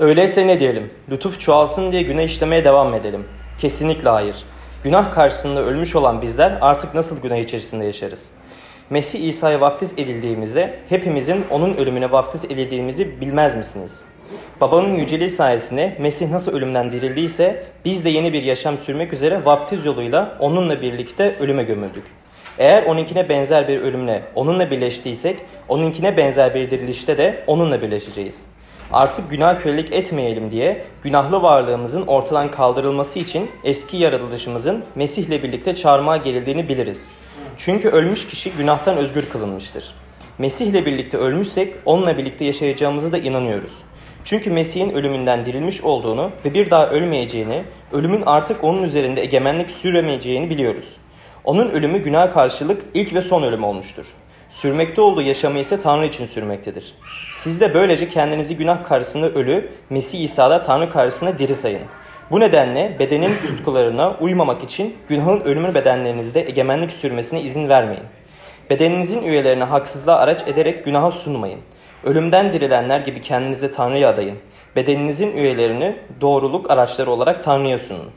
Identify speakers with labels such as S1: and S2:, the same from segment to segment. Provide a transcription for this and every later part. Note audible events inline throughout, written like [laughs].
S1: Öyleyse ne diyelim? Lütuf çoğalsın diye günah işlemeye devam edelim. Kesinlikle hayır. Günah karşısında ölmüş olan bizler artık nasıl günah içerisinde yaşarız? Mesih İsa'ya vaftiz edildiğimize, hepimizin onun ölümüne vaftiz edildiğimizi bilmez misiniz? Babanın yüceliği sayesinde Mesih nasıl ölümden dirildiyse biz de yeni bir yaşam sürmek üzere vaftiz yoluyla onunla birlikte ölüme gömüldük. Eğer onunkine benzer bir ölümle onunla birleştiysek, onunkine benzer bir dirilişte de onunla birleşeceğiz. Artık günah kölelik etmeyelim diye günahlı varlığımızın ortadan kaldırılması için eski yaratılışımızın Mesih'le birlikte çağırmaya gerildiğini biliriz. Çünkü ölmüş kişi günahtan özgür kılınmıştır. Mesih'le birlikte ölmüşsek onunla birlikte yaşayacağımızı da inanıyoruz. Çünkü Mesih'in ölümünden dirilmiş olduğunu ve bir daha ölmeyeceğini, ölümün artık onun üzerinde egemenlik süremeyeceğini biliyoruz. Onun ölümü günah karşılık ilk ve son ölüm olmuştur. Sürmekte olduğu yaşamı ise Tanrı için sürmektedir. Siz de böylece kendinizi günah karşısında ölü, Mesih İsa'da Tanrı karşısında diri sayın. Bu nedenle bedenin [clears throat] tutkularına uymamak için günahın ölümün bedenlerinizde egemenlik sürmesine izin vermeyin. Bedeninizin üyelerine haksızlığa araç ederek günaha sunmayın. Ölümden dirilenler gibi kendinize Tanrı'ya adayın. Bedeninizin üyelerini doğruluk araçları olarak Tanrı'ya sunun.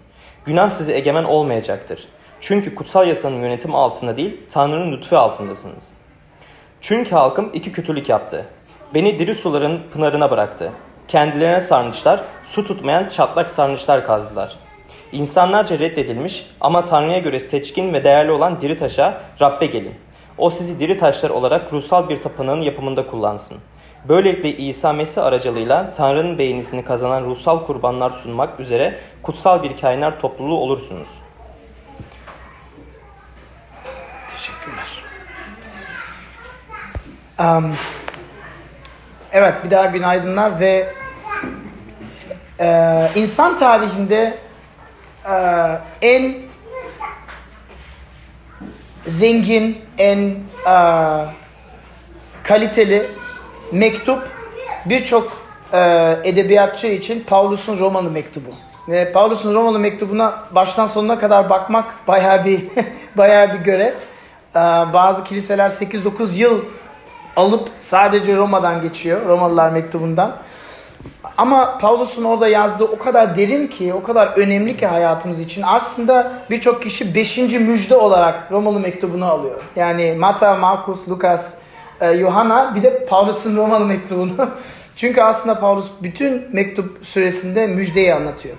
S1: Günah size egemen olmayacaktır. Çünkü kutsal yasanın yönetimi altında değil, Tanrı'nın lütfu altındasınız. Çünkü halkım iki kötülük yaptı. Beni diri suların pınarına bıraktı. Kendilerine sarnıçlar, su tutmayan çatlak sarnıçlar kazdılar. İnsanlarca reddedilmiş ama Tanrı'ya göre seçkin ve değerli olan diri taşa Rabbe gelin. O sizi diri taşlar olarak ruhsal bir tapınağın yapımında kullansın. Böylelikle İsa Mesih aracılığıyla Tanrı'nın beğenisini kazanan ruhsal kurbanlar sunmak üzere kutsal bir kainat topluluğu olursunuz.
S2: Um, evet bir daha günaydınlar ve e, insan tarihinde e, en zengin, en e, kaliteli mektup birçok e, edebiyatçı için Paulus'un Romalı mektubu. Ve Paulus'un Romalı mektubuna baştan sonuna kadar bakmak bayağı bir [laughs] bayağı bir görev. Ee, bazı kiliseler 8-9 yıl alıp sadece Roma'dan geçiyor. Romalılar mektubundan. Ama Paulus'un orada yazdığı o kadar derin ki, o kadar önemli ki hayatımız için. Aslında birçok kişi 5. müjde olarak Romalı mektubunu alıyor. Yani Mata, Markus, Lukas, e, Yohana bir de Paulus'un Romalı mektubunu. [laughs] Çünkü aslında Paulus bütün mektup süresinde müjdeyi anlatıyor.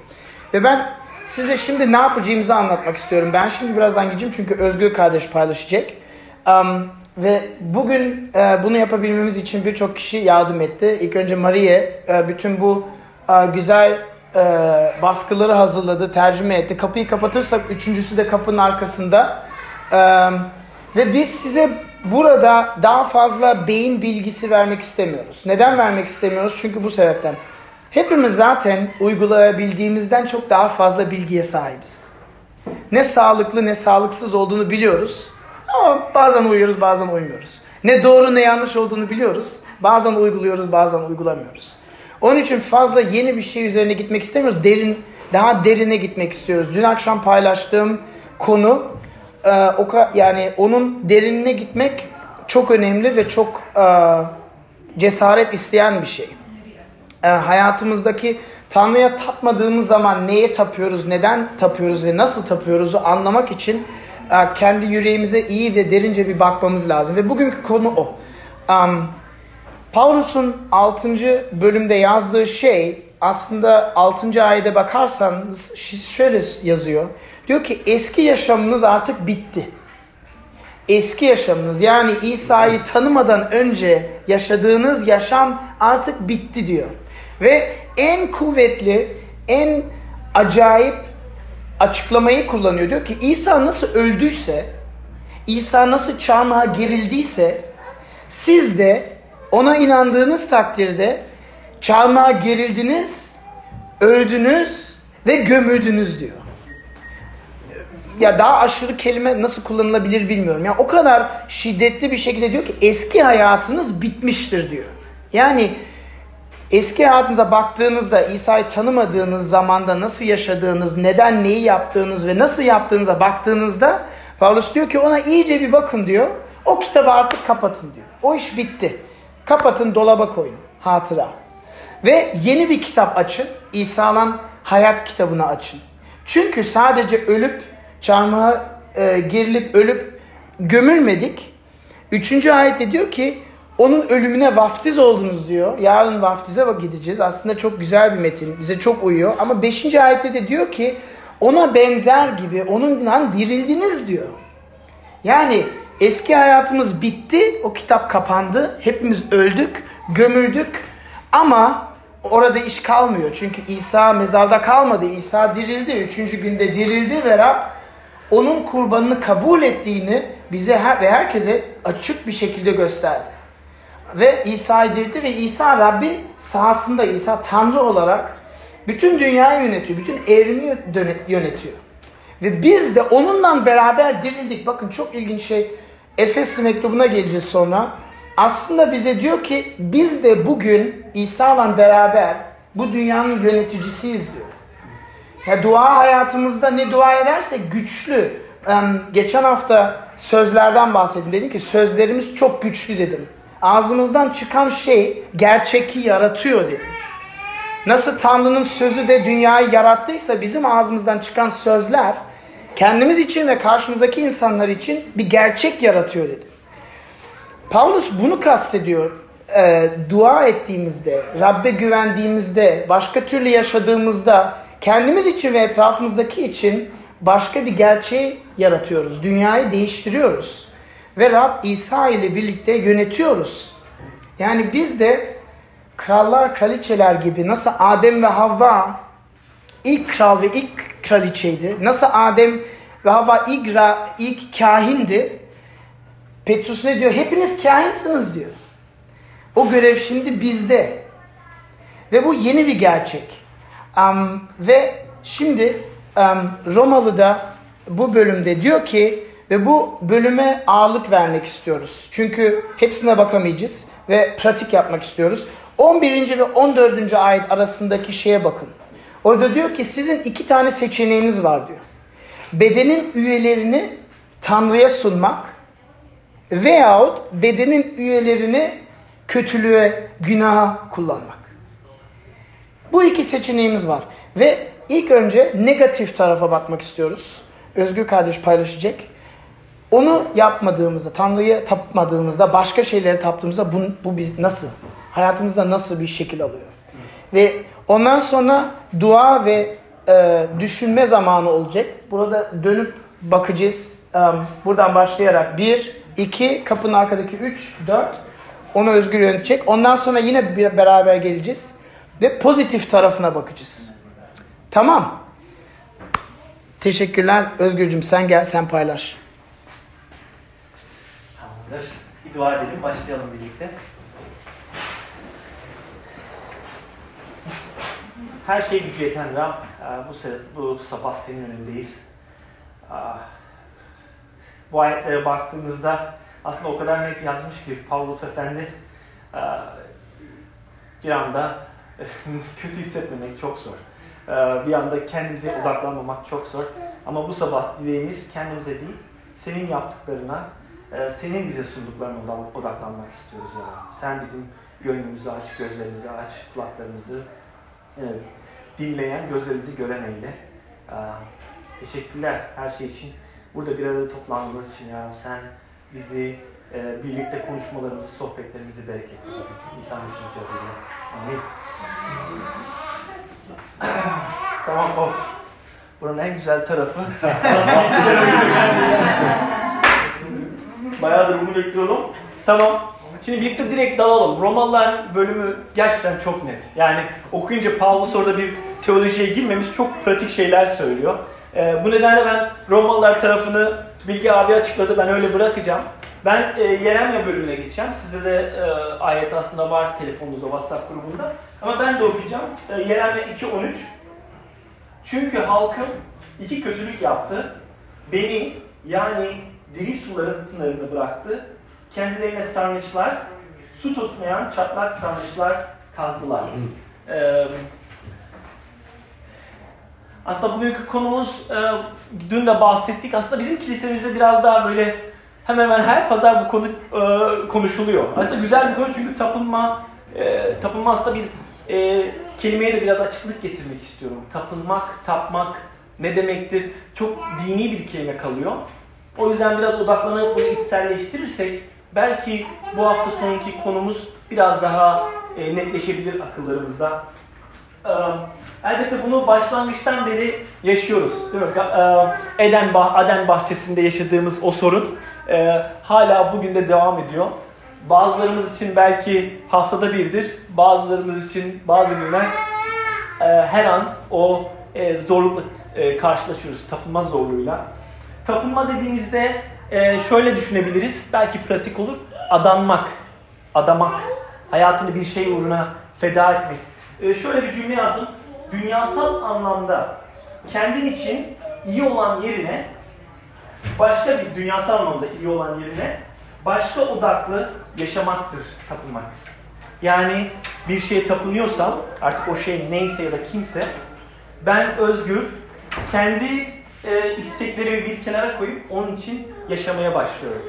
S2: Ve ben size şimdi ne yapacağımızı anlatmak istiyorum. Ben şimdi birazdan gideceğim çünkü Özgür kardeş paylaşacak. Um, ve bugün e, bunu yapabilmemiz için birçok kişi yardım etti. İlk önce Maria e, bütün bu e, güzel e, baskıları hazırladı, tercüme etti. Kapıyı kapatırsak üçüncüsü de kapının arkasında. E, ve biz size burada daha fazla beyin bilgisi vermek istemiyoruz. Neden vermek istemiyoruz? Çünkü bu sebepten. Hepimiz zaten uygulayabildiğimizden çok daha fazla bilgiye sahibiz. Ne sağlıklı ne sağlıksız olduğunu biliyoruz. Ama bazen uyuyoruz bazen uymuyoruz. Ne doğru ne yanlış olduğunu biliyoruz. Bazen uyguluyoruz bazen uygulamıyoruz. Onun için fazla yeni bir şey üzerine gitmek istemiyoruz. Derin, daha derine gitmek istiyoruz. Dün akşam paylaştığım konu e, o yani onun derinine gitmek çok önemli ve çok e, cesaret isteyen bir şey e, hayatımızdaki Tanrı'ya tapmadığımız zaman neye tapıyoruz, neden tapıyoruz ve nasıl tapıyoruzu anlamak için kendi yüreğimize iyi ve derince bir bakmamız lazım. Ve bugünkü konu o. Um, Paulus'un 6. bölümde yazdığı şey aslında 6. ayete bakarsanız şöyle yazıyor. Diyor ki eski yaşamınız artık bitti. Eski yaşamınız yani İsa'yı tanımadan önce yaşadığınız yaşam artık bitti diyor. Ve en kuvvetli, en acayip açıklamayı kullanıyor. Diyor ki İsa nasıl öldüyse, İsa nasıl çarmıha gerildiyse siz de ona inandığınız takdirde çarmıha gerildiniz, öldünüz ve gömüldünüz diyor. Ya daha aşırı kelime nasıl kullanılabilir bilmiyorum. Yani o kadar şiddetli bir şekilde diyor ki eski hayatınız bitmiştir diyor. Yani Eski hayatınıza baktığınızda İsa'yı tanımadığınız zamanda nasıl yaşadığınız, neden neyi yaptığınız ve nasıl yaptığınıza baktığınızda Paulus diyor ki ona iyice bir bakın diyor. O kitabı artık kapatın diyor. O iş bitti. Kapatın dolaba koyun. Hatıra. Ve yeni bir kitap açın. İsa'nın hayat kitabını açın. Çünkü sadece ölüp çarmıha e, gerilip ölüp gömülmedik. Üçüncü ayette diyor ki onun ölümüne vaftiz oldunuz diyor. Yarın vaftize gideceğiz. Aslında çok güzel bir metin. Bize çok uyuyor. Ama beşinci ayette de diyor ki ona benzer gibi onunla dirildiniz diyor. Yani eski hayatımız bitti. O kitap kapandı. Hepimiz öldük, gömüldük. Ama orada iş kalmıyor. Çünkü İsa mezarda kalmadı. İsa dirildi. Üçüncü günde dirildi ve Rab onun kurbanını kabul ettiğini bize her, ve herkese açık bir şekilde gösterdi. Ve İsa'yı diriltti ve İsa Rabbin sahasında İsa Tanrı olarak bütün dünyayı yönetiyor. Bütün evrimi yönetiyor. Ve biz de onunla beraber dirildik. Bakın çok ilginç şey. Efesli mektubuna geleceğiz sonra. Aslında bize diyor ki biz de bugün İsa'la beraber bu dünyanın yöneticisiyiz diyor. Ya dua hayatımızda ne dua ederse güçlü. Um, geçen hafta sözlerden bahsettim. Dedim ki sözlerimiz çok güçlü dedim. Ağzımızdan çıkan şey gerçeki yaratıyor dedim. Nasıl Tanrı'nın sözü de dünyayı yarattıysa bizim ağzımızdan çıkan sözler kendimiz için ve karşımızdaki insanlar için bir gerçek yaratıyor dedim. Paulus bunu kastediyor. E, dua ettiğimizde, Rabbe güvendiğimizde, başka türlü yaşadığımızda kendimiz için ve etrafımızdaki için başka bir gerçeği yaratıyoruz. Dünyayı değiştiriyoruz. Ve Rab İsa ile birlikte yönetiyoruz. Yani biz de krallar, kraliçeler gibi nasıl Adem ve Havva ilk kral ve ilk kraliçeydi. Nasıl Adem ve Havva ilk, ilk kahindi. Petrus ne diyor? Hepiniz kahinsiniz diyor. O görev şimdi bizde. Ve bu yeni bir gerçek. Um, ve şimdi um, Romalı'da bu bölümde diyor ki ve bu bölüme ağırlık vermek istiyoruz. Çünkü hepsine bakamayacağız ve pratik yapmak istiyoruz. 11. ve 14. ayet arasındaki şeye bakın. Orada diyor ki sizin iki tane seçeneğiniz var diyor. Bedenin üyelerini Tanrı'ya sunmak veyahut bedenin üyelerini kötülüğe, günaha kullanmak. Bu iki seçeneğimiz var. Ve ilk önce negatif tarafa bakmak istiyoruz. Özgür kardeş paylaşacak. Onu yapmadığımızda, Tanrı'ya tapmadığımızda, başka şeylere taptığımızda bu, bu biz nasıl? Hayatımızda nasıl bir şekil alıyor? Ve ondan sonra dua ve e, düşünme zamanı olacak. Burada dönüp bakacağız. Um, buradan başlayarak bir, iki, kapının arkadaki üç, dört. Onu Özgür yönetecek. Ondan sonra yine bir, beraber geleceğiz. Ve pozitif tarafına bakacağız. Tamam. Teşekkürler. Özgürcüm sen gel sen paylaş.
S3: Tamamdır. Bir dua edelim. Başlayalım birlikte. Her şey gücü yeten Rab, e, bu, bu sabah senin önündeyiz. Bu ayetlere baktığımızda aslında o kadar net yazmış ki Pavlus Efendi e, bir anda [laughs] kötü hissetmemek çok zor. Bir anda kendimize odaklanmamak çok zor. Ama bu sabah dileğimiz kendimize değil, senin yaptıklarına, senin bize sunduklarına odaklanmak istiyoruz ya. Sen bizim gönlümüzü aç, gözlerimizi aç, kulaklarımızı evet, dinleyen, gözlerimizi gören eyle. Ee, teşekkürler her şey için. Burada bir arada toplandığımız için ya sen bizi e, birlikte konuşmalarımızı, sohbetlerimizi bereketli. Mesih'in adıyla. Amin. tamam o. Buranın en güzel tarafı. [laughs] Bayağıdır bunu bekliyorum. Tamam. Şimdi birlikte direkt dalalım. Romalılar bölümü gerçekten çok net. Yani okuyunca Paulus orada bir teolojiye girmemiş çok pratik şeyler söylüyor. Ee, bu nedenle ben Romalılar tarafını Bilgi abi açıkladı. Ben öyle bırakacağım. Ben e, Yeremya bölümüne geçeceğim. Sizde de e, ayet aslında var telefonunuzda WhatsApp grubunda. Ama ben de okuyacağım. E, Yeremya 2.13 Çünkü halkım iki kötülük yaptı. Beni yani diri suların pınarını bıraktı kendilerine sarnıçlar, su tutmayan çatlak sarnıçlar kazdılar. Ee, aslında bugünkü konumuz, e, dün de bahsettik, aslında bizim kilisemizde biraz daha böyle hemen hemen her pazar bu konu e, konuşuluyor. Aslında güzel bir konu çünkü tapınma, e, tapınma aslında bir e, kelimeye de biraz açıklık getirmek istiyorum. Tapınmak, tapmak ne demektir? Çok dini bir kelime kalıyor. O yüzden biraz odaklanıp bunu içselleştirirsek belki bu hafta sonraki konumuz biraz daha e, netleşebilir akıllarımızda. Ee, elbette bunu başlangıçtan beri yaşıyoruz. Değil mi? Ee, Eden, bah Aden bahçesinde yaşadığımız o sorun e, hala bugün de devam ediyor. Bazılarımız için belki haftada birdir, bazılarımız için bazı günler e, her an o e, zorlukla e, karşılaşıyoruz, tapınma zorluğuyla. Tapınma dediğimizde e, şöyle düşünebiliriz, belki pratik olur, adanmak, adamak, hayatını bir şey uğruna feda etmek. E, şöyle bir cümle yazdım, dünyasal anlamda kendin için iyi olan yerine, başka bir dünyasal anlamda iyi olan yerine başka odaklı yaşamaktır tapınmak. Yani bir şeye tapınıyorsam artık o şey neyse ya da kimse ben özgür kendi e, isteklerimi bir kenara koyup onun için yaşamaya başlıyorum.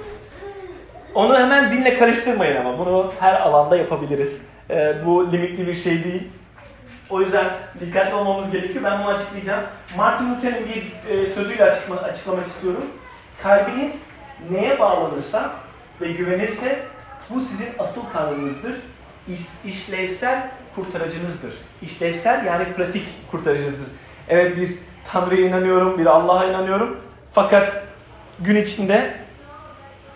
S3: Onu hemen dinle karıştırmayın ama bunu her alanda yapabiliriz. E, bu limitli bir şey değil. O yüzden dikkatli olmamız gerekiyor. Ben bunu açıklayacağım. Martin Luther'in bir e, sözüyle açıklama, açıklamak istiyorum. Kalbiniz neye bağlanırsa ve güvenirse bu sizin asıl tanrınızdır. İş, işlevsel kurtarıcınızdır. İşlevsel yani pratik kurtarıcınızdır. Evet bir Tanrı'ya inanıyorum, bir Allah'a inanıyorum. Fakat gün içinde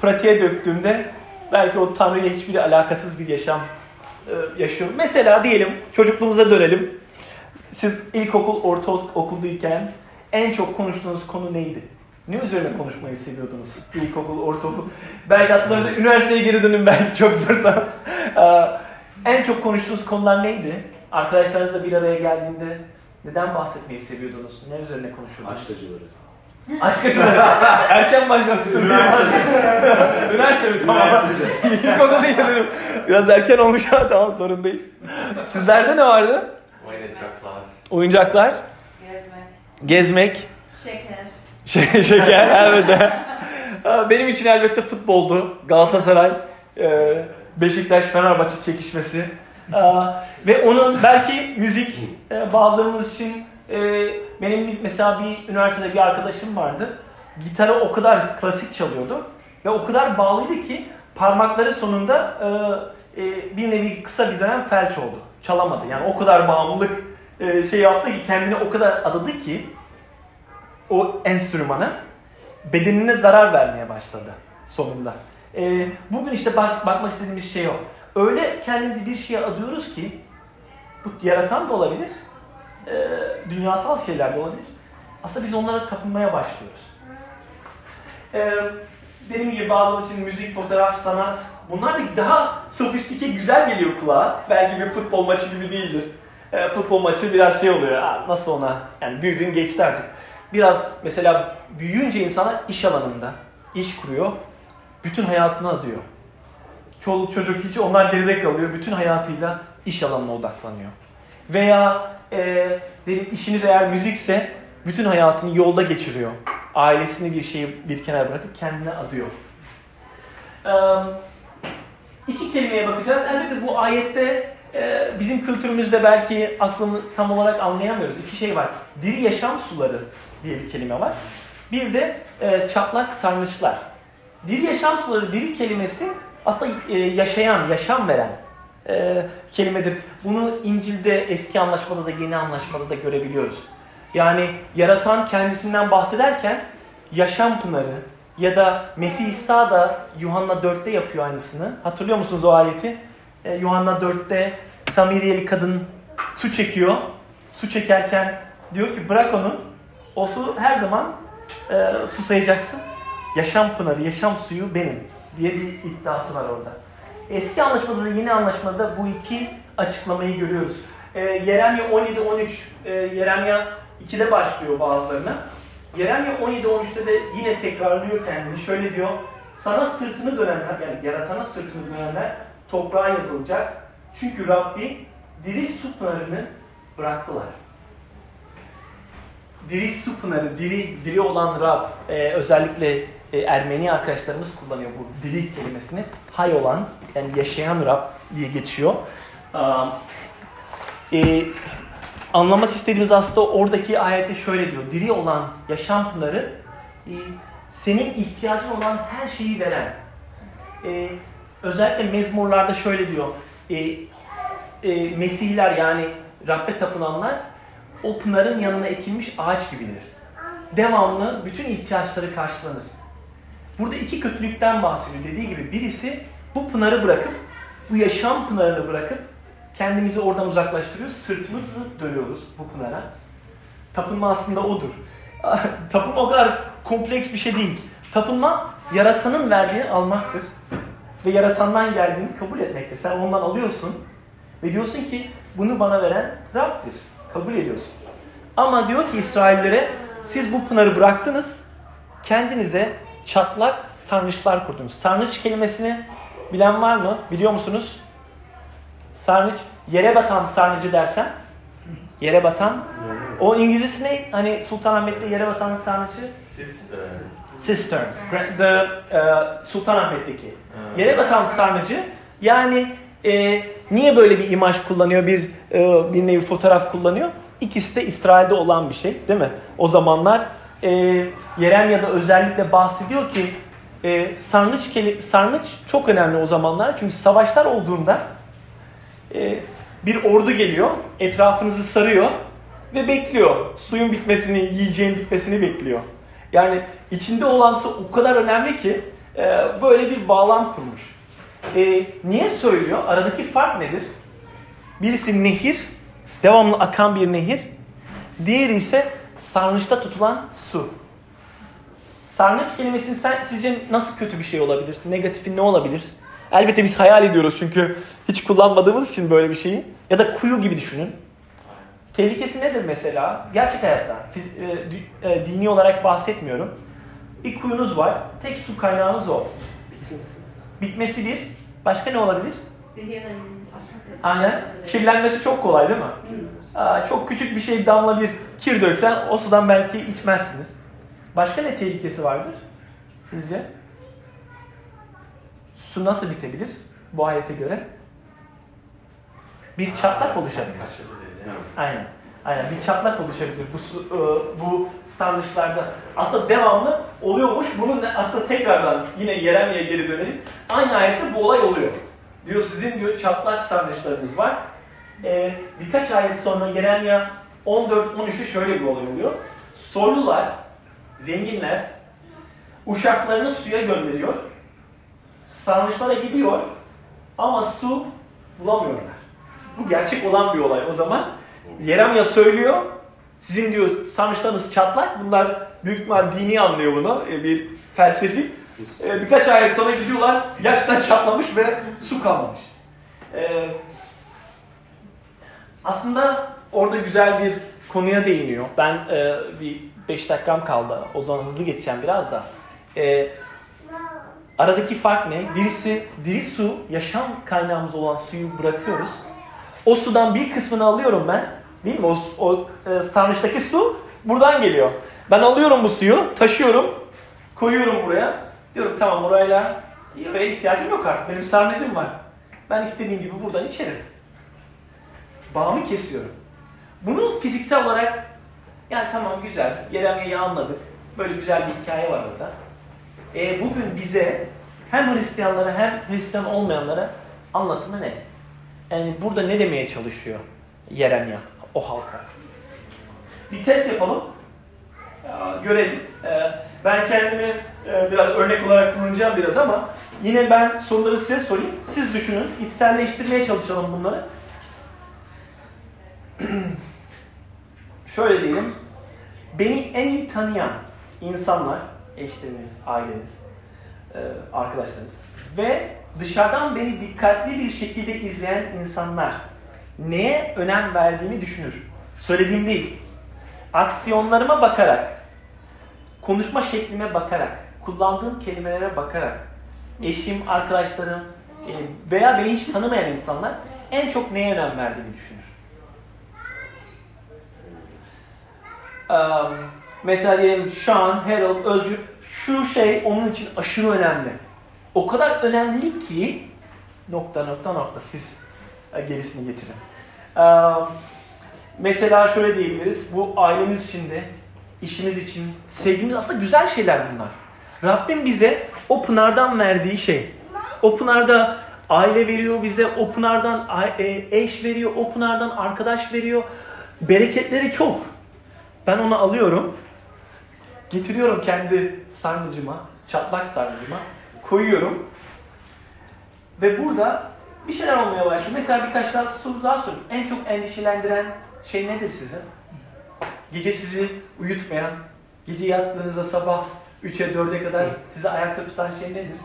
S3: pratiğe döktüğümde belki o Tanrı'ya hiçbir alakasız bir yaşam e, yaşıyorum. Mesela diyelim çocukluğumuza dönelim. Siz ilkokul, ortaokuldayken en çok konuştuğunuz konu neydi? Ne üzerine konuşmayı seviyordunuz? İlkokul, ortaokul. Belki hatırlarınızda üniversiteye geri dönün belki çok zor da. en çok konuştuğunuz konular neydi? Arkadaşlarınızla bir araya geldiğinde neden bahsetmeyi seviyordunuz? Ne üzerine konuşuyordunuz?
S4: Aşk acıları.
S3: Aşk acıları. [laughs] Erken başlamışsın. Üniversite. [laughs] Üniversite mi? Tamam. İlkokul değil dedim. Biraz erken olmuş ama tamam sorun değil. Sizlerde ne vardı?
S4: Oyuncaklar.
S3: Oyuncaklar.
S5: Gezmek.
S3: Gezmek.
S5: Şeker.
S3: Şey, şeker [laughs] elbette. Benim için elbette futboldu. Galatasaray, e, Beşiktaş, Fenerbahçe çekişmesi. Ve onun belki müzik e, bazılarımız için e, benim mesela bir üniversitede bir arkadaşım vardı. Gitarı o kadar klasik çalıyordu ve o kadar bağlıydı ki parmakları sonunda bir nevi kısa bir dönem felç oldu. Çalamadı. Yani o kadar bağımlılık şey yaptı ki kendini o kadar adadı ki o enstrümana bedenine zarar vermeye başladı sonunda. E, bugün işte bak, bakmak istediğimiz şey o. Öyle kendimizi bir şeye adıyoruz ki bu yaratan da olabilir, e, dünyasal şeyler de olabilir. Aslında biz onlara tapınmaya başlıyoruz. E, dediğim gibi bazıları için müzik, fotoğraf, sanat bunlar da daha sofistike, güzel geliyor kulağa. Belki bir futbol maçı gibi değildir. E, futbol maçı biraz şey oluyor, nasıl ona, yani büyüdün geçti artık biraz mesela büyüyünce insanlar iş alanında iş kuruyor. Bütün hayatını adıyor. Çoluk çocuk hiç onlar geride kalıyor. Bütün hayatıyla iş alanına odaklanıyor. Veya e, dedim işiniz eğer müzikse bütün hayatını yolda geçiriyor. Ailesini bir şeyi bir kenara bırakıp kendine adıyor. Ee, iki kelimeye bakacağız. Elbette bu ayette e, bizim kültürümüzde belki aklını tam olarak anlayamıyoruz. İki şey var. Diri yaşam suları diye bir kelime var. Bir de e, çatlak sarnıçlar. Diri yaşam suları, diri kelimesi aslında e, yaşayan, yaşam veren e, kelimedir. Bunu İncil'de, eski anlaşmada da yeni anlaşmada da görebiliyoruz. Yani yaratan kendisinden bahsederken yaşam pınarı ya da Mesih İsa da Yuhanna 4'te yapıyor aynısını. Hatırlıyor musunuz o ayeti? E, Yuhanna 4'te Samiriyeli kadın su çekiyor. Su çekerken diyor ki bırak onu o su her zaman e, susayacaksın. Yaşam pınarı, yaşam suyu benim diye bir iddiası var orada. Eski anlaşmada da yeni anlaşmada bu iki açıklamayı görüyoruz. E, Yeremya 17-13, e, Yeremya 2'de başlıyor bazılarına. Yeremya 17-13'te de yine tekrarlıyor kendini. Şöyle diyor, sana sırtını dönenler, yani yaratana sırtını dönenler toprağa yazılacak. Çünkü Rabbi diri su pınarını bıraktılar diri su pınarı, diri, diri olan Rab, e, özellikle e, Ermeni arkadaşlarımız kullanıyor bu diri kelimesini. Hay olan, yani yaşayan Rab diye geçiyor. e, anlamak istediğimiz aslında oradaki ayette şöyle diyor. Diri olan yaşam pınarı e, senin ihtiyacın olan her şeyi veren. E, özellikle mezmurlarda şöyle diyor. E, e, Mesihler yani Rabbe tapınanlar o pınarın yanına ekilmiş ağaç gibidir. Devamlı bütün ihtiyaçları karşılanır. Burada iki kötülükten bahsediyor. Dediği gibi birisi bu pınarı bırakıp, bu yaşam pınarını bırakıp kendimizi oradan uzaklaştırıyoruz. Sırtımızı dönüyoruz bu pınara. Tapınma aslında odur. [laughs] Tapınma o kadar kompleks bir şey değil. Tapınma yaratanın verdiğini almaktır. Ve yaratandan geldiğini kabul etmektir. Sen ondan alıyorsun ve diyorsun ki bunu bana veren Rab'dir. Kabul ediyorsun. Ama diyor ki İsraillere siz bu pınarı bıraktınız. Kendinize çatlak sarnıçlar kurdunuz. Sarnıç kelimesini bilen var mı? Biliyor musunuz? Sarnıç, yere batan sarnıcı dersen. Yere batan. O İngilizcesi ne? Hani Sultanahmet'te yere batan sarnıcı? Cistern. The, uh, Sultanahmet'teki. Yere batan sarnıcı. Yani e, niye böyle bir imaj kullanıyor, bir e, bir nevi fotoğraf kullanıyor? İkisi de İsrail'de olan bir şey değil mi? O zamanlar e, Yeremya'da özellikle bahsediyor ki e, sarnıç, sarnıç çok önemli o zamanlar. Çünkü savaşlar olduğunda e, bir ordu geliyor, etrafınızı sarıyor ve bekliyor. Suyun bitmesini, yiyeceğin bitmesini bekliyor. Yani içinde olan su o kadar önemli ki e, böyle bir bağlam kurmuş. E, niye söylüyor? Aradaki fark nedir? Birisi nehir, devamlı akan bir nehir. Diğeri ise sarnıçta tutulan su. Sarnıç kelimesinin sen, sizce nasıl kötü bir şey olabilir? Negatifi ne olabilir? Elbette biz hayal ediyoruz çünkü hiç kullanmadığımız için böyle bir şeyi. Ya da kuyu gibi düşünün. Tehlikesi nedir mesela? Gerçek hayatta. E, e, dini olarak bahsetmiyorum. Bir kuyunuz var. Tek su kaynağınız o.
S1: Bitmesi.
S3: Bitmesi bir. Başka ne olabilir? Aynen. Kirlenmesi çok kolay değil mi? Aa, çok küçük bir şey damla bir kir döksen o sudan belki içmezsiniz. Başka ne tehlikesi vardır sizce? Su nasıl bitebilir bu ayete göre? Bir çatlak oluşabilir. Aynen. Aynen bir çatlak oluşabilir bu su, e, bu sarnıçlarda. Aslında devamlı oluyormuş. Bunun aslında tekrardan yine Yeremye'ye geri dönelim. Aynı ayette bu olay oluyor. Diyor sizin diyor çatlak sarnıçlarınız var. Ee, birkaç ayet sonra Yeremye 14-13'ü şöyle bir olay oluyor. Soylular, zenginler uşaklarını suya gönderiyor. Sarnıçlara gidiyor ama su bulamıyorlar. Bu gerçek olan bir olay o zaman. Yeremya söylüyor. Sizin diyor sarnıçlarınız çatlak. Bunlar büyük ihtimal dini anlıyor bunu. E, bir felsefi. E, birkaç ay sonra gidiyorlar. Gerçekten çatlamış ve su kalmamış. E, aslında orada güzel bir konuya değiniyor. Ben bir 5 dakikam kaldı. O zaman hızlı geçeceğim biraz da. Aradaki fark ne? Birisi diri su, yaşam kaynağımız olan suyu bırakıyoruz. O sudan bir kısmını alıyorum ben. Değil mi? O, o e, sarnıçtaki su buradan geliyor. Ben alıyorum bu suyu, taşıyorum, koyuyorum buraya. Diyorum tamam orayla oraya ihtiyacım yok artık. Benim sarnıcım var. Ben istediğim gibi buradan içerim. Bağımı kesiyorum. Bunu fiziksel olarak yani tamam güzel, Yeremye'yi anladık. Böyle güzel bir hikaye var orada. E, bugün bize hem Hristiyanlara hem Hristiyan olmayanlara anlatımı ne? Yani burada ne demeye çalışıyor Yeremya o halka? Bir test yapalım. Görelim. Ee, ben kendimi e, biraz örnek olarak kullanacağım biraz ama yine ben soruları size sorayım. Siz düşünün. İçselleştirmeye çalışalım bunları. [clears throat] Şöyle diyelim. Beni en iyi tanıyan insanlar, eşleriniz, aileniz, e, arkadaşlarınız ve dışarıdan beni dikkatli bir şekilde izleyen insanlar neye önem verdiğimi düşünür. Söylediğim değil. Aksiyonlarıma bakarak, konuşma şeklime bakarak, kullandığım kelimelere bakarak, eşim, arkadaşlarım e, veya beni hiç tanımayan insanlar en çok neye önem verdiğimi düşünür. Mesela diyelim Sean, Harold, Özgür şu şey onun için aşırı önemli. O kadar önemli ki nokta nokta nokta siz gerisini getirin. Mesela şöyle diyebiliriz. Bu ailemiz için de, işimiz için, sevdiğimiz aslında güzel şeyler bunlar. Rabbim bize o pınardan verdiği şey. O pınarda aile veriyor bize, o pınardan e, eş veriyor, o pınardan arkadaş veriyor. Bereketleri çok. Ben onu alıyorum, getiriyorum kendi sarnıcıma, çatlak sarnıcıma, koyuyorum. Ve burada bir şeyler olmaya başlıyor. Mesela birkaç daha soru daha sorayım. En çok endişelendiren şey nedir size? Gece sizi uyutmayan, gece yattığınızda sabah 3'e 4'e kadar sizi ayakta tutan şey nedir?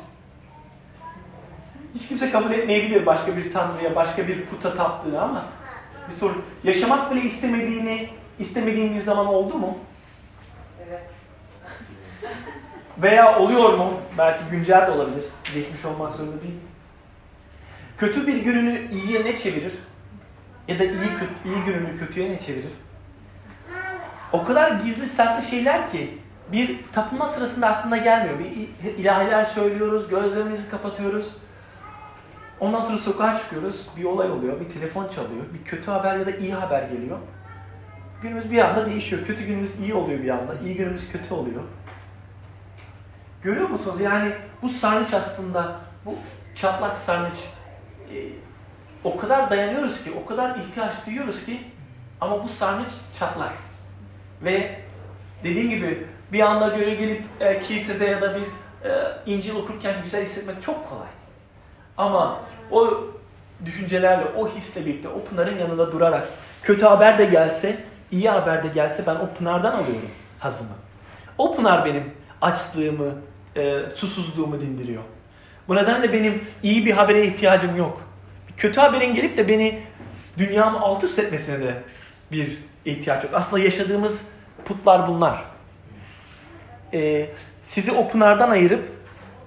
S3: Hiç kimse kabul etmeyebilir başka bir tanrıya, başka bir puta taptığını ama bir soru. Yaşamak bile istemediğini, istemediğin bir zaman oldu mu?
S4: Evet.
S3: Veya oluyor mu? Belki güncel de olabilir. Geçmiş olmak zorunda değil. Kötü bir gününü iyiye ne çevirir? Ya da iyi kötü, iyi gününü kötüye ne çevirir? O kadar gizli saklı şeyler ki bir tapınma sırasında aklına gelmiyor. Bir ilahiler söylüyoruz, gözlerimizi kapatıyoruz. Ondan sonra sokağa çıkıyoruz, bir olay oluyor, bir telefon çalıyor, bir kötü haber ya da iyi haber geliyor. Günümüz bir anda değişiyor. Kötü günümüz iyi oluyor bir anda, iyi günümüz kötü oluyor. Görüyor musunuz? Yani bu sarnıç aslında, bu çatlak sarnıç e, o kadar dayanıyoruz ki, o kadar ihtiyaç duyuyoruz ki ama bu sarnıç çatlak. Ve dediğim gibi bir anda böyle gelip e, kilisede ya da bir e, İncil okurken güzel hissetmek çok kolay. Ama o düşüncelerle, o hisle birlikte, o pınarın yanında durarak kötü haber de gelse, iyi haber de gelse ben o pınardan alıyorum hazımı. O pınar benim açlığımı, e, susuzluğumu dindiriyor. Bu nedenle benim iyi bir habere ihtiyacım yok. Kötü haberin gelip de beni dünyamı alt üst etmesine de bir ihtiyaç yok. Aslında yaşadığımız putlar bunlar. Ee, sizi o pınardan ayırıp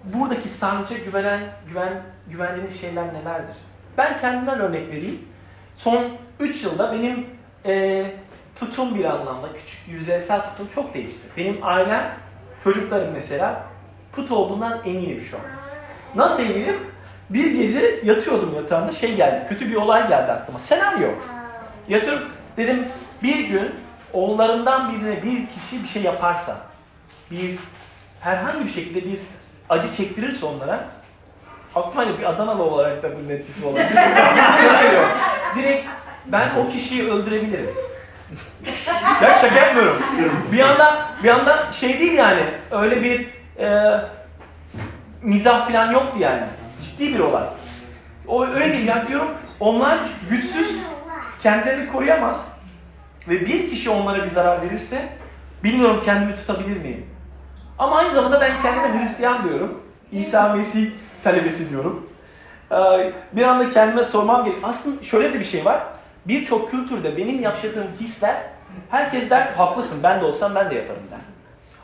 S3: buradaki sarnıca güvenen, güven, güvendiğiniz şeyler nelerdir? Ben kendimden örnek vereyim. Son 3 yılda benim e, putum bir anlamda, küçük yüzeysel putum çok değişti. Benim ailem, çocuklarım mesela put olduğundan eminim şu an. Nasıl eminim? Bir gece yatıyordum yatağımda şey geldi, kötü bir olay geldi aklıma. Senaryo. Yatıyorum, dedim bir gün oğullarından birine bir kişi bir şey yaparsa, bir herhangi bir şekilde bir acı çektirirse onlara, aklıma bir Adanalı olarak da bunun etkisi olabilir. [laughs] Direkt ben o kişiyi öldürebilirim. ya şaka yapmıyorum. Bir anda bir anda şey değil yani öyle bir e, mizah falan yoktu yani. Ciddi bir olay. O öyle değil yani diyorum onlar güçsüz kendilerini koruyamaz ve bir kişi onlara bir zarar verirse bilmiyorum kendimi tutabilir miyim? Ama aynı zamanda ben kendime Hristiyan diyorum. İsa Mesih talebesi diyorum. Ee, bir anda kendime sormam gerekiyor. Aslında şöyle de bir şey var. Birçok kültürde benim yaşadığım hisler herkes der haklısın ben de olsam ben de yaparım der.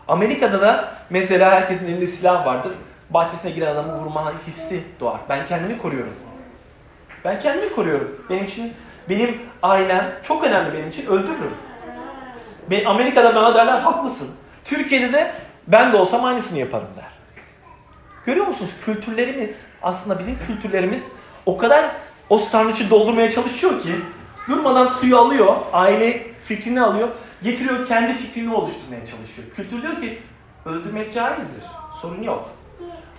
S3: Amerika'da da mesela herkesin elinde silah vardır. Bahçesine giren adamı vurma hissi doğar. Ben kendimi koruyorum. Ben kendimi koruyorum. Benim için benim ailem çok önemli benim için öldürürüm. Ben, Amerika'da bana derler haklısın. Türkiye'de de ben de olsam aynısını yaparım der. Görüyor musunuz? Kültürlerimiz aslında bizim kültürlerimiz o kadar o sarnıcı doldurmaya çalışıyor ki durmadan suyu alıyor, aile fikrini alıyor, getiriyor kendi fikrini oluşturmaya çalışıyor. Kültür diyor ki öldürmek caizdir, sorun yok.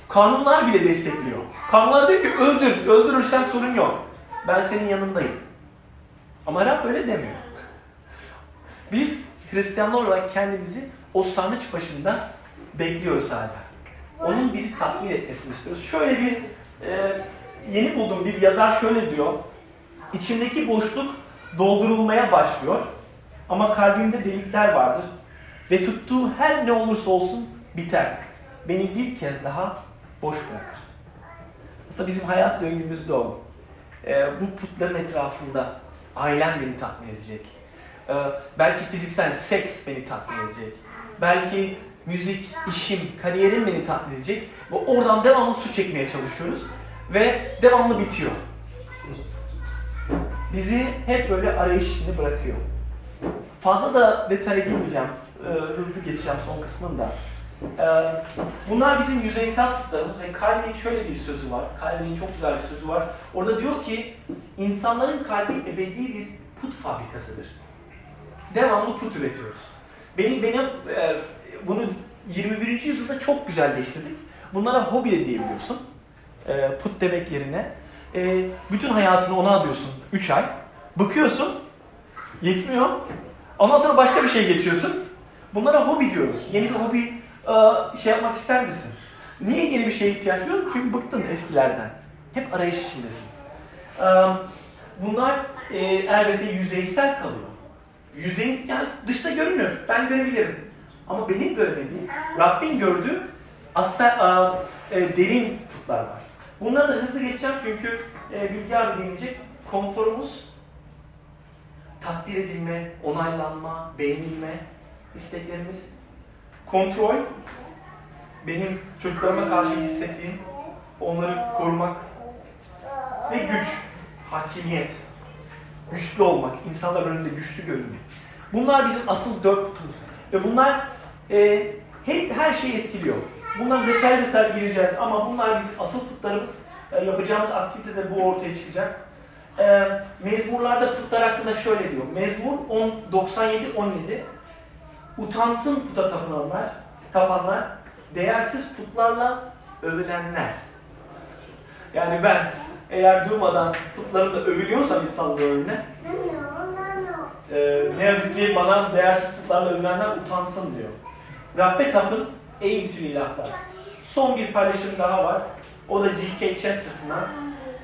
S3: Kanunlar bile destekliyor. Kanunlar diyor ki öldür, öldürürsen sorun yok. Ben senin yanındayım. Ama Rab öyle demiyor. Biz Hristiyanlar olarak kendimizi o sarnıç başında bekliyoruz hala. Onun bizi tatmin etmesini istiyoruz. Şöyle bir e, yeni bulduğum bir yazar şöyle diyor. İçimdeki boşluk doldurulmaya başlıyor. Ama kalbimde delikler vardır. Ve tuttuğu her ne olursa olsun biter. Beni bir kez daha boş bırakır. Aslında bizim hayat döngümüz de o. Ee, bu putların etrafında ailem beni tatmin edecek. Ee, belki fiziksel seks beni tatmin edecek. Belki müzik, işim, kariyerim beni tatmin edecek. Ve oradan devamlı su çekmeye çalışıyoruz. Ve devamlı bitiyor. Bizi hep böyle arayış içinde bırakıyor. Fazla da detaya girmeyeceğim. Ee, hızlı geçeceğim son kısmında. Ee, bunlar bizim yüzeysel putlarımız ve Calvin'in şöyle bir sözü var. Calvin'in çok güzel bir sözü var. Orada diyor ki insanların kalbi ebedi bir put fabrikasıdır. Devamlı put üretiyoruz. Benim benim e, bunu 21. yüzyılda çok güzelleştirdik. Bunlara hobi de diyebiliyorsun. E, put demek yerine. E, bütün hayatını ona adıyorsun 3 ay. Bıkıyorsun. Yetmiyor. Ondan sonra başka bir şey geçiyorsun. Bunlara hobi diyoruz. Yeni bir hobi şey yapmak ister misin? Niye yeni bir şeye ihtiyaç duyuyorsun? Çünkü bıktın eskilerden. Hep arayış içindesin. Bunlar e, elbette yüzeysel kalıyor. Yüzey yani dışta görünür. Ben görebilirim. Ama benim görmediğim, Rabbin gördüğü asla e, derin putlar var. Bunları da hızlı geçeceğim çünkü e, Bilge abi değinecek. Konforumuz, takdir edilme, onaylanma, beğenilme isteklerimiz, kontrol, benim çocuklarıma karşı hissettiğim, onları korumak ve güç, hakimiyet, güçlü olmak, insanlar önünde güçlü görünmek. Bunlar bizim asıl dört putumuz. Ve bunlar e, hep her şeyi etkiliyor. Bunlar detay detay gireceğiz ama bunlar bizim asıl putlarımız. E, yapacağımız aktivitede bu ortaya çıkacak. E, mezmurlarda putlar hakkında şöyle diyor. Mezmur 97-17 Utansın puta tapınanlar, tapanlar, değersiz putlarla övülenler. Yani ben eğer durmadan putlarımla övülüyorsam insanların önüne, e, ne yazık ki bana değersiz putlarla övülenler utansın diyor. Rabbe tapın ey bütün ilahlar. Son bir paylaşım daha var. O da G.K. Chesterton'dan.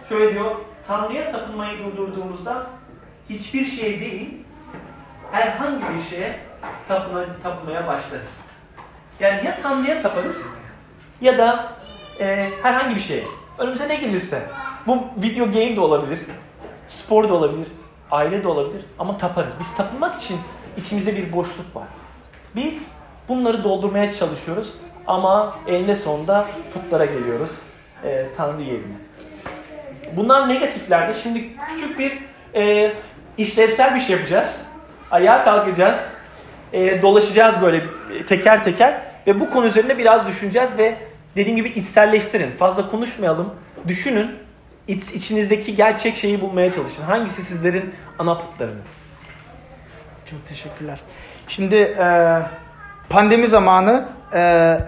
S3: Şöyle diyor, Tanrı'ya tapınmayı durdurduğumuzda hiçbir şey değil, herhangi bir şeye tapına, tapmaya başlarız. Yani ya Tanrı'ya taparız ya da e, herhangi bir şeye. Önümüze ne gelirse. Bu video game de olabilir, spor da olabilir, aile de olabilir ama taparız. Biz tapınmak için içimizde bir boşluk var. Biz bunları doldurmaya çalışıyoruz ama eninde sonunda putlara geliyoruz. E, Tanrı yerine. Bunlar negatiflerde. Şimdi küçük bir e, işlevsel bir şey yapacağız. Ayağa kalkacağız. E, dolaşacağız böyle teker teker. Ve bu konu üzerinde biraz düşüneceğiz ve dediğim gibi içselleştirin. Fazla konuşmayalım. Düşünün. İç, içinizdeki gerçek şeyi bulmaya çalışın. Hangisi sizlerin ana putlarınız?
S2: Çok teşekkürler. Şimdi e, pandemi zamanı e,